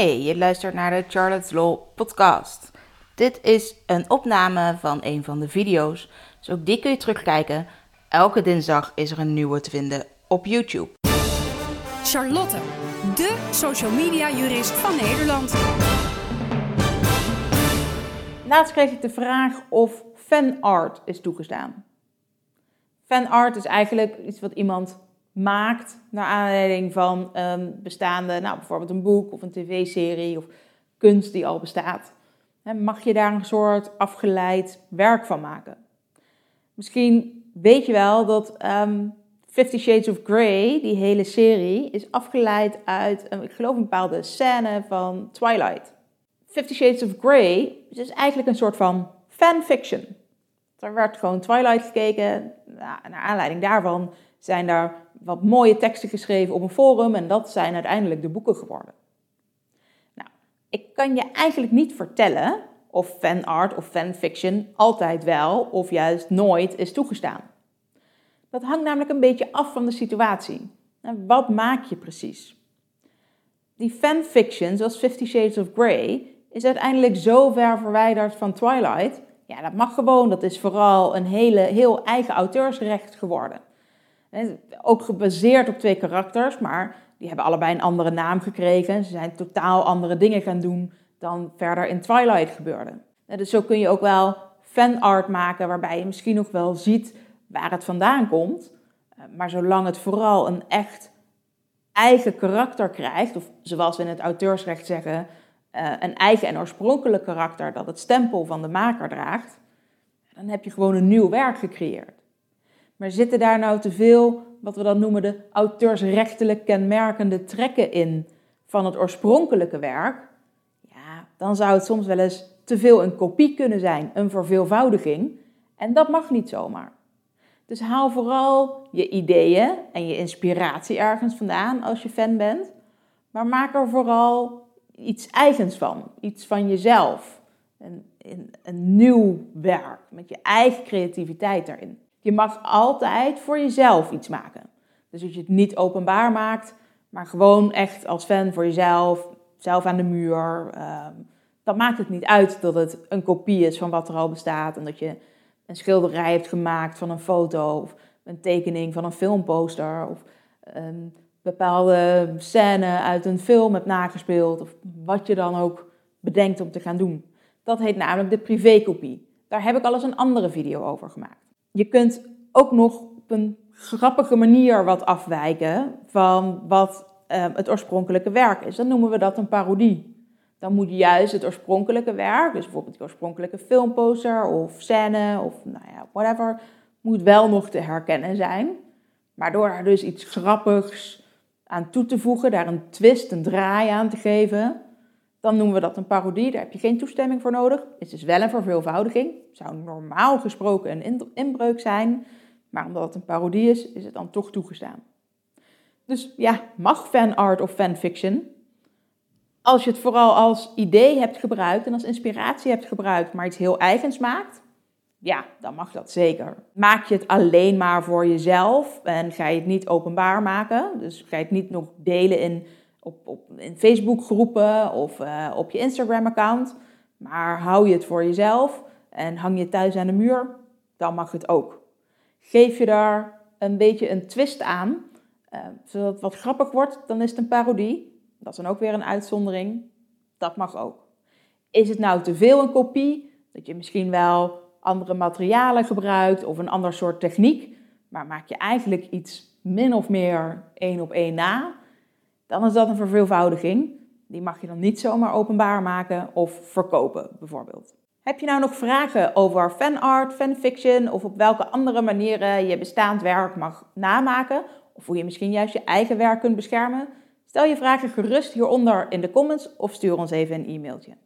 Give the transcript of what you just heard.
Hey, je luistert naar de Charlotte's Law podcast. Dit is een opname van een van de video's, dus ook die kun je terugkijken. Elke dinsdag is er een nieuwe te vinden op YouTube. Charlotte, de social media jurist van Nederland. Laatst kreeg ik de vraag of fanart is toegestaan. Fanart is eigenlijk iets wat iemand maakt naar aanleiding van een bestaande, nou bijvoorbeeld een boek of een tv-serie of kunst die al bestaat. Mag je daar een soort afgeleid werk van maken? Misschien weet je wel dat um, Fifty Shades of Grey, die hele serie, is afgeleid uit, ik geloof, een bepaalde scène van Twilight. Fifty Shades of Grey is eigenlijk een soort van fanfiction. Er werd gewoon Twilight gekeken. Naar aanleiding daarvan zijn daar wat mooie teksten geschreven op een forum en dat zijn uiteindelijk de boeken geworden. Nou, ik kan je eigenlijk niet vertellen of fanart of fanfiction altijd wel of juist nooit is toegestaan. Dat hangt namelijk een beetje af van de situatie. En wat maak je precies? Die fanfiction, zoals Fifty Shades of Grey, is uiteindelijk zo ver verwijderd van Twilight. Ja, dat mag gewoon. Dat is vooral een hele, heel eigen auteursrecht geworden. Ook gebaseerd op twee karakters, maar die hebben allebei een andere naam gekregen. Ze zijn totaal andere dingen gaan doen dan verder in Twilight gebeurde. Dus zo kun je ook wel fanart maken waarbij je misschien nog wel ziet waar het vandaan komt. Eh, maar zolang het vooral een echt eigen karakter krijgt, of zoals we in het auteursrecht zeggen, eh, een eigen en oorspronkelijk karakter dat het stempel van de maker draagt, dan heb je gewoon een nieuw werk gecreëerd. Maar zitten daar nou te veel, wat we dan noemen de auteursrechtelijk kenmerkende trekken in van het oorspronkelijke werk? Ja, dan zou het soms wel eens te veel een kopie kunnen zijn, een verveelvoudiging. En dat mag niet zomaar. Dus haal vooral je ideeën en je inspiratie ergens vandaan als je fan bent. Maar maak er vooral iets eigens van, iets van jezelf. Een, een, een nieuw werk met je eigen creativiteit erin. Je mag altijd voor jezelf iets maken. Dus dat je het niet openbaar maakt, maar gewoon echt als fan voor jezelf, zelf aan de muur. Ehm, dan maakt het niet uit dat het een kopie is van wat er al bestaat en dat je een schilderij hebt gemaakt van een foto of een tekening van een filmposter of een bepaalde scène uit een film hebt nagespeeld of wat je dan ook bedenkt om te gaan doen. Dat heet namelijk de privékopie. Daar heb ik al eens een andere video over gemaakt. Je kunt ook nog op een grappige manier wat afwijken van wat uh, het oorspronkelijke werk is. Dan noemen we dat een parodie. Dan moet juist het oorspronkelijke werk, dus bijvoorbeeld de oorspronkelijke filmposter of scène of nou ja, whatever, moet wel nog te herkennen zijn. Maar door er dus iets grappigs aan toe te voegen, daar een twist, een draai aan te geven, dan noemen we dat een parodie. Daar heb je geen toestemming voor nodig. Het is wel een verveelvoudiging. Zou normaal gesproken een inbreuk zijn. Maar omdat het een parodie is, is het dan toch toegestaan. Dus ja, mag fanart of fanfiction. Als je het vooral als idee hebt gebruikt en als inspiratie hebt gebruikt, maar iets heel eigens maakt, ja, dan mag dat zeker. Maak je het alleen maar voor jezelf en ga je het niet openbaar maken, dus ga je het niet nog delen in op, op, in Facebookgroepen of uh, op je Instagram-account. Maar hou je het voor jezelf en hang je thuis aan de muur, dan mag het ook. Geef je daar een beetje een twist aan, uh, zodat het wat grappig wordt, dan is het een parodie. Dat is dan ook weer een uitzondering. Dat mag ook. Is het nou te veel een kopie, dat je misschien wel andere materialen gebruikt of een ander soort techniek, maar maak je eigenlijk iets min of meer één op één na, dan is dat een verveelvoudiging. Die mag je dan niet zomaar openbaar maken of verkopen, bijvoorbeeld. Heb je nou nog vragen over fanart, fanfiction of op welke andere manieren je bestaand werk mag namaken? Of hoe je misschien juist je eigen werk kunt beschermen? Stel je vragen gerust hieronder in de comments of stuur ons even een e-mailtje.